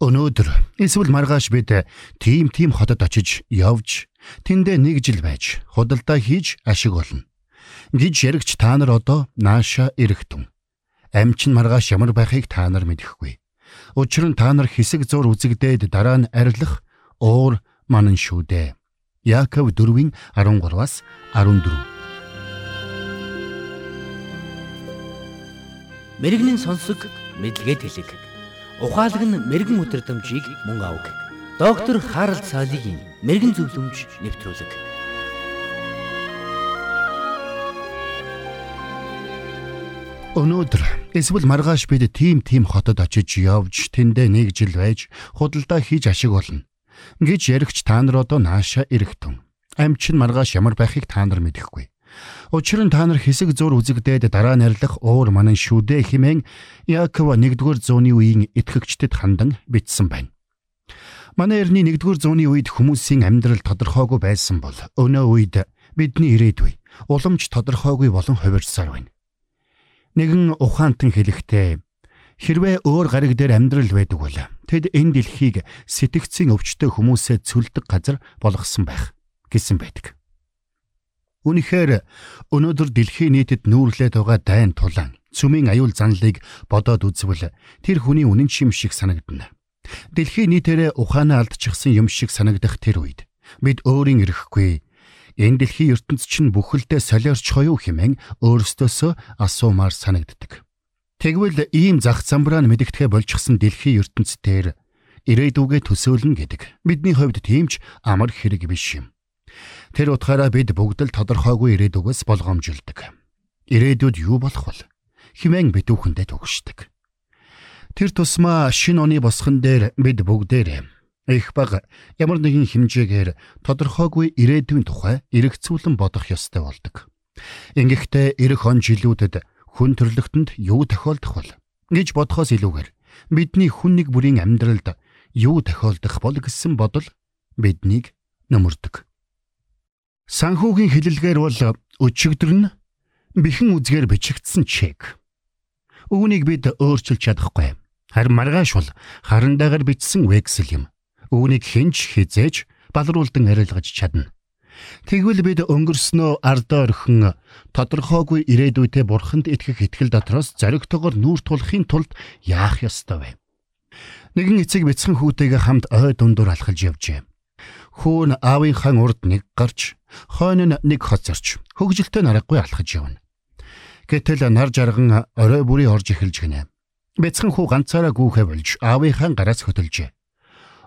Өнөөдөр эсвэл маргааш бид тийм тийм хотод очиж явж тэндээ нэг жил байж худалдаа хийж ашиг олно гэж яригч та нар одоо нааша ирэхтэн. Амчин маргааш ямар байхыг та нар мэдэхгүй. Учир нь та нар хэсэг зур үзэгдээд дараа нь арилах уур манан шүү дээ. Яаков 4-ийн 13-аас 14. Мэргэний сонсог мэдлэгэд хэлэг ухаалаг нь мэрэгэн өдрөмжийг мөн авг. Доктор Харалт цаалогийн мэрэгэн зөвлөмж нэвтрүүлэг. Өнөөдөр эсвэл маргааш бид тийм тийм хотод очиж явж тэндээ нэг жил байж худалдаа хийж ашиг болно гэж яригч та нар одоо нааша ирэхтэн. Амч нь маргааш ямар байхыг та нар мэдэхгүй. Учир нь та нар хэсэг зур үзэгдээд дараа нэрлэх уур манан шүдэ химэн Яаков 1-р зууны үеийн итгэгчдэд хандан бичсэн байна. Манай эртний 1-р зууны үед хүмүүсийн амьдрал тодорхойгүй байсан бол өнөө үед бидний ирээдүй уламж тодорхойгүй болон хувирсаар байна. Нэгэн ухаантан хэлэхдээ хэрвээ өөр гариг дээр амьдрал байдаг бол тэд энэ дэлхийг сэтгцийн өвчтөе хүмүүсээ цөлдөг газар болгосон байх гэсэн байдаг. Үнэхээр өнөөдөр дэлхийн нийтэд нүүрлээд байгаа дайн тулаан цүмийн аюул занлыг бодоод үзвэл тэр хүний үнэн шим шиг санагдана. Дэлхийн нийтээрээ ухаанаа алдчихсан юм шиг санагдах тэр үед бид өөрийн ирэхгүй энэ дэлхийн ертөнц чинь бүхэлдээ солиорчхоо юу хэмээн өөрсдөөсөө асуумаар санагддаг. Тэгвэл ийм зах замбраа мэдэгдэхэ болчихсон дэлхийн ертөнцээр ирээдүгэ төсөөлнө гэдэг бидний хувьд тиймч амар хэрэг биш юм. Тэр утгаараа бид бүгд л тодорхойгүй ирээдүгээс болгоомжилдог. Ирээдүйд юу болох вэ? Химэн битүүхэндээ төгшдөг. Тэр тусмаа шин оны босгон дээр бид бүгдээр их баг ямар нэгэн хэмжээгээр тодорхойгүй ирээдүйн тухай эргцүүлэн бодох ёстой болдог. Ингэхдээ эх он жилүүдэд хүн төрлөختөнд юу тохиолдох вэ гэж бодхоос илүүгээр бидний хүн нэг бүрийн амьдралд юу тохиолдох бол гэсэн бодол биднийг нөмөрдөг. Санхүүгийн хэлэлгээр бол өчигдөр нь бэхэн үзгээр бичигдсэн чек. Үүнийг бид өөрчилж чадахгүй. Харин маргааш бол харандаагаар бичсэн вексель юм. Үүнийг хинч хизээж балруулдан арилгаж чадна. Тэгвэл бид өнгөрснөө ардаа орхин тодорхойгүй ирээдүйтэй бурханд итгэх итгэл дотроос зоригтойгоор нүүр тулахын тулд яах ёстой вэ? Нэгэн эцэг бяцхан хүүтэйгээ хамт ой дундуур алхаж явжээ. Хүүн аавынхаа урд нэг гарч, хойно нь нэг хоцорч, хөгжилтэй нараггүй алхаж явна. Гэтэл нар жарган орой бүрий орж эхэлж гинэ. Бяцхан хүү ганцаараа гүүхэ болж аавынхаа гараас хөтөлжээ.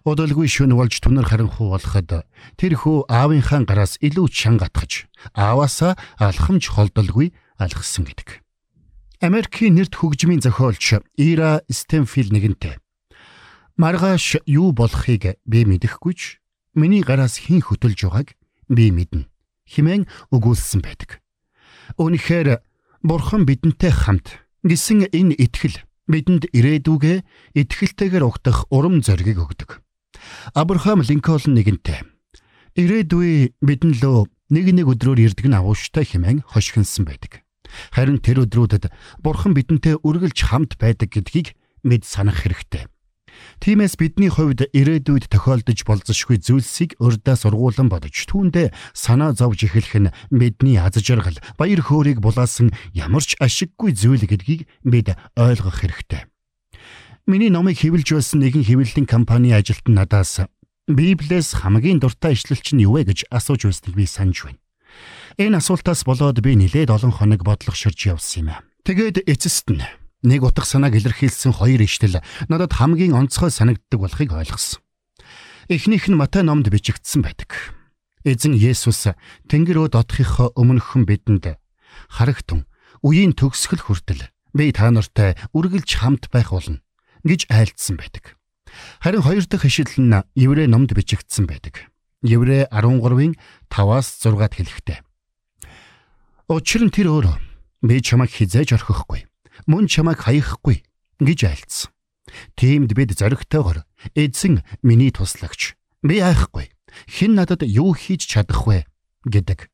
Удалгүй шүн болж түнэр харанхуу болоход тэр хүү аавынхаа гараас илүү чанга атгаж ааваасаа алхамж холдолгүй алхсан гэдэг. Америкийн нэрд хөгжмийн зохиолч Ира Стенфилд нэгэнтээ маргааш юу болохыг би мэдэхгүйч миний гараас хэн хөтөлж байгааг би мэднэ хэмээн өгүүлсэн байдаг. Үүнхээр бурхан бидэнтэй хамт гэсэн энэ итгэл бидэнд ирээдүгэ итгэлтэйгээр угтах урам зориг өгдөг. Абрахам Линкольн нэгэнтээ ирээдүй бидэн лөө нэг нэг өдрөөр ирдэг нь агууштай хэмээн хошигнсан байдаг. Харин тэр өдрүүдэд бурхан бидэнтэй үргэлж хамт байдаг гэдгийг мэд санах хэрэгтэй. Тиймээс бидний хувьд ирээдүйд тохиолдож болзошгүй зүйлсийг урдаа сургуулan бодож түүндээ санаа зовж эхлэх нь бидний аз жаргал, баяр хөөргийг булаасан ямар ч ашиггүй зүйл гэдгийг бид ойлгох хэрэгтэй. Миний номыг хэвлж байсан нэгэн хэвлэлийн компани ажилтан надаас Библиэс хамгийн дуртай ишлэлч нь юу вэ гэж асууж байсныг би санаж байна. Энэ асуултаас болоод би нилээд олон хоног бодлогоширж явсан юм. Тэгээд эцэст нь нэг утга санааг илэрхийлсэн хоёр ишлэл надад хамгийн онцгой санагддаг болохыг ойлгосон. Эхнийх нь Матай номд бичигдсэн байдаг. Эзэн Есүс Тэнгэр өөд отохынхоо өмнөхөн бидэнд харагтун үеийн төгсгөл хүртэл би та нартай үргэлж хамт байх болно гэж айлдсан байдаг. Харин хоёр дахь ишлэл нь Еврей номд бичигдсэн байдаг. Еврей 13-ийн 5-аас 6-ад хэлэхдээ. Учир нь тэр өөрөө би чамайг хизээж орхихгүй мөн чамайг хаяхгүй гэж айлцсан. Тиймд бид зоригтойгоор эзэн миний туслагч. Би айхгүй. Хэн надад юу хийж чадах вэ гэдэг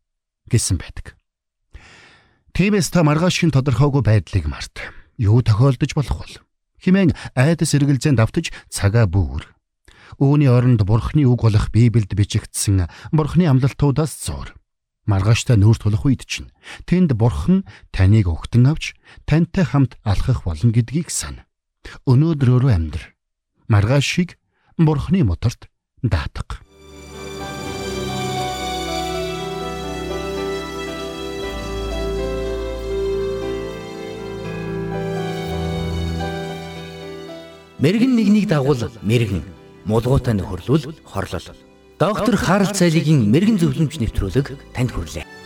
гэсэн байдаг. Тиймээс та маргаашийн тодорхойгүй байдлыг март. Юу тохиолдож болох вэ? химэн айдас эргэлзээнд давтаж цагаа бүүр. Үүний оронд Бурхны үг болох Библиэд бичигдсэн Бурхны амлалтуудаас зур. Маргааштай нүүр тулах үед чинь тэнд Бурхан таныг өгтөн авч тантай хамт алхах болно гэдгийг сана. Өнөөдрөөрөө амьдр. Маргаашийг Бурхны моторт даатга. Мэргэн нэгнийг дагуул мэргэн, мулгуутай нөхөрлөл хорлол. Доктор Харалт цайлигийн мэрэгэн зөвлөмж нэвтрүүлэг танд хүрэлээ.